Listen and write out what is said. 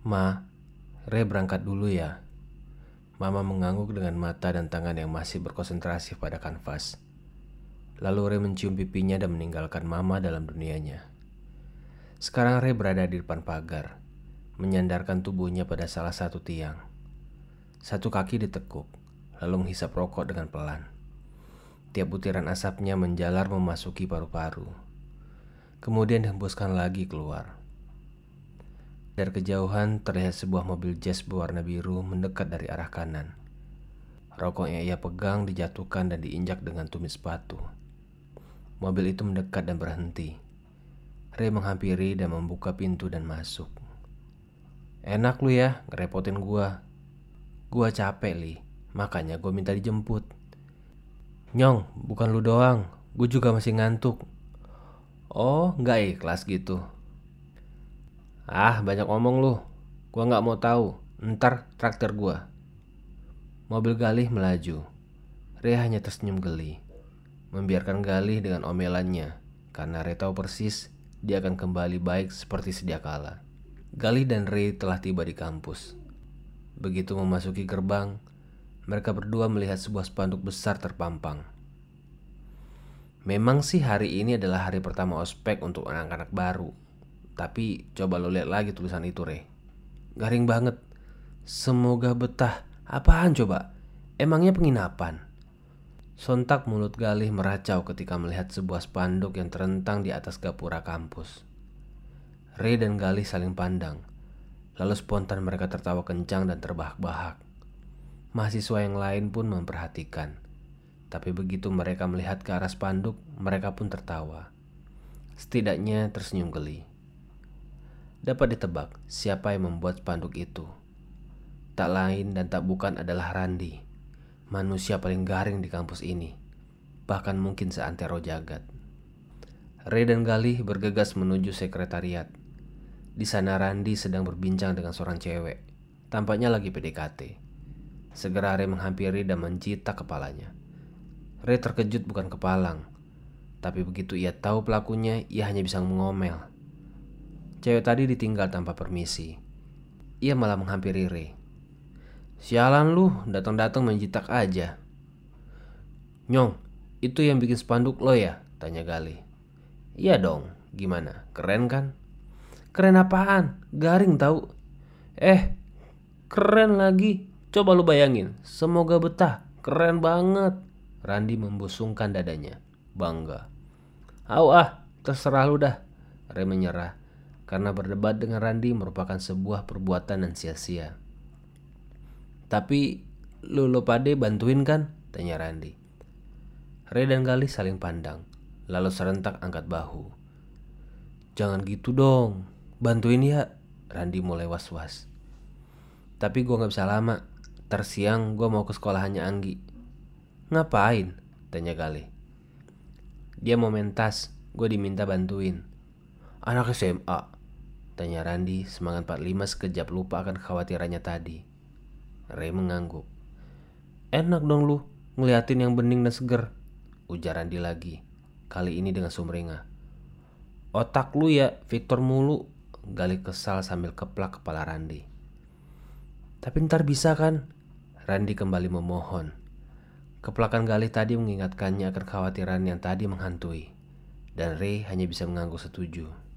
Ma, Re berangkat dulu ya. Mama mengangguk dengan mata dan tangan yang masih berkonsentrasi pada kanvas. Lalu Re mencium pipinya dan meninggalkan Mama dalam dunianya. Sekarang Re berada di depan pagar, menyandarkan tubuhnya pada salah satu tiang. Satu kaki ditekuk, lalu menghisap rokok dengan pelan. Tiap butiran asapnya menjalar memasuki paru-paru. Kemudian dihembuskan lagi keluar. Dari kejauhan terlihat sebuah mobil jazz berwarna biru mendekat dari arah kanan. Rokok yang ia pegang dijatuhkan dan diinjak dengan tumit sepatu. Mobil itu mendekat dan berhenti. Ray menghampiri dan membuka pintu dan masuk. Enak lu ya, ngerepotin gua. Gua capek, Li. Makanya gua minta dijemput. Nyong, bukan lu doang. Gue juga masih ngantuk. Oh, nggak ikhlas gitu. Ah, banyak ngomong lu. Gua nggak mau tahu. Ntar traktir gua. Mobil Galih melaju. Rea hanya tersenyum geli. Membiarkan Galih dengan omelannya. Karena Rea tahu persis dia akan kembali baik seperti sedia kala. Galih dan Ray telah tiba di kampus. Begitu memasuki gerbang, mereka berdua melihat sebuah spanduk besar terpampang. Memang sih hari ini adalah hari pertama ospek untuk anak-anak baru. Tapi coba lo lihat lagi tulisan itu, Re. Garing banget. Semoga betah. Apaan coba? Emangnya penginapan? Sontak mulut Galih meracau ketika melihat sebuah spanduk yang terentang di atas gapura kampus. Ray dan Galih saling pandang. Lalu spontan mereka tertawa kencang dan terbahak-bahak. Mahasiswa yang lain pun memperhatikan. Tapi begitu mereka melihat ke arah spanduk, mereka pun tertawa. Setidaknya tersenyum geli. Dapat ditebak siapa yang membuat spanduk itu. Tak lain dan tak bukan adalah Randi, manusia paling garing di kampus ini, bahkan mungkin seantero jagat. Ray dan Galih bergegas menuju sekretariat. Di sana Randi sedang berbincang dengan seorang cewek. Tampaknya lagi PDKT. Segera Ray menghampiri dan mencita kepalanya. Ray terkejut bukan kepalang, tapi begitu ia tahu pelakunya, ia hanya bisa mengomel. Cewek tadi ditinggal tanpa permisi. Ia malah menghampiri Ray. Sialan lu, datang-datang menjitak aja. Nyong, itu yang bikin spanduk lo ya? Tanya Gali. Iya dong, gimana? Keren kan? Keren apaan? Garing tahu. Eh, keren lagi. Coba lu bayangin, semoga betah. Keren banget. Randi membusungkan dadanya. Bangga. Au ah, terserah lu dah. Ray menyerah karena berdebat dengan Randi merupakan sebuah perbuatan dan sia-sia. Tapi lu lo pade bantuin kan? Tanya Randi. Ray dan Galih saling pandang, lalu serentak angkat bahu. Jangan gitu dong, bantuin ya. Randi mulai was-was. Tapi gue gak bisa lama, tersiang gue mau ke sekolahannya Anggi. Ngapain? Tanya Galih. Dia mau mentas, gue diminta bantuin. Anak SMA, Tanya Randi semangat 45 sekejap lupa akan kekhawatirannya tadi. Ray mengangguk. Enak dong lu ngeliatin yang bening dan seger. Ujar Randi lagi. Kali ini dengan sumringah. Otak lu ya Victor mulu. Gali kesal sambil keplak kepala Randi. Tapi ntar bisa kan? Randi kembali memohon. Keplakan Gali tadi mengingatkannya akan kekhawatiran yang tadi menghantui. Dan Ray hanya bisa mengangguk setuju.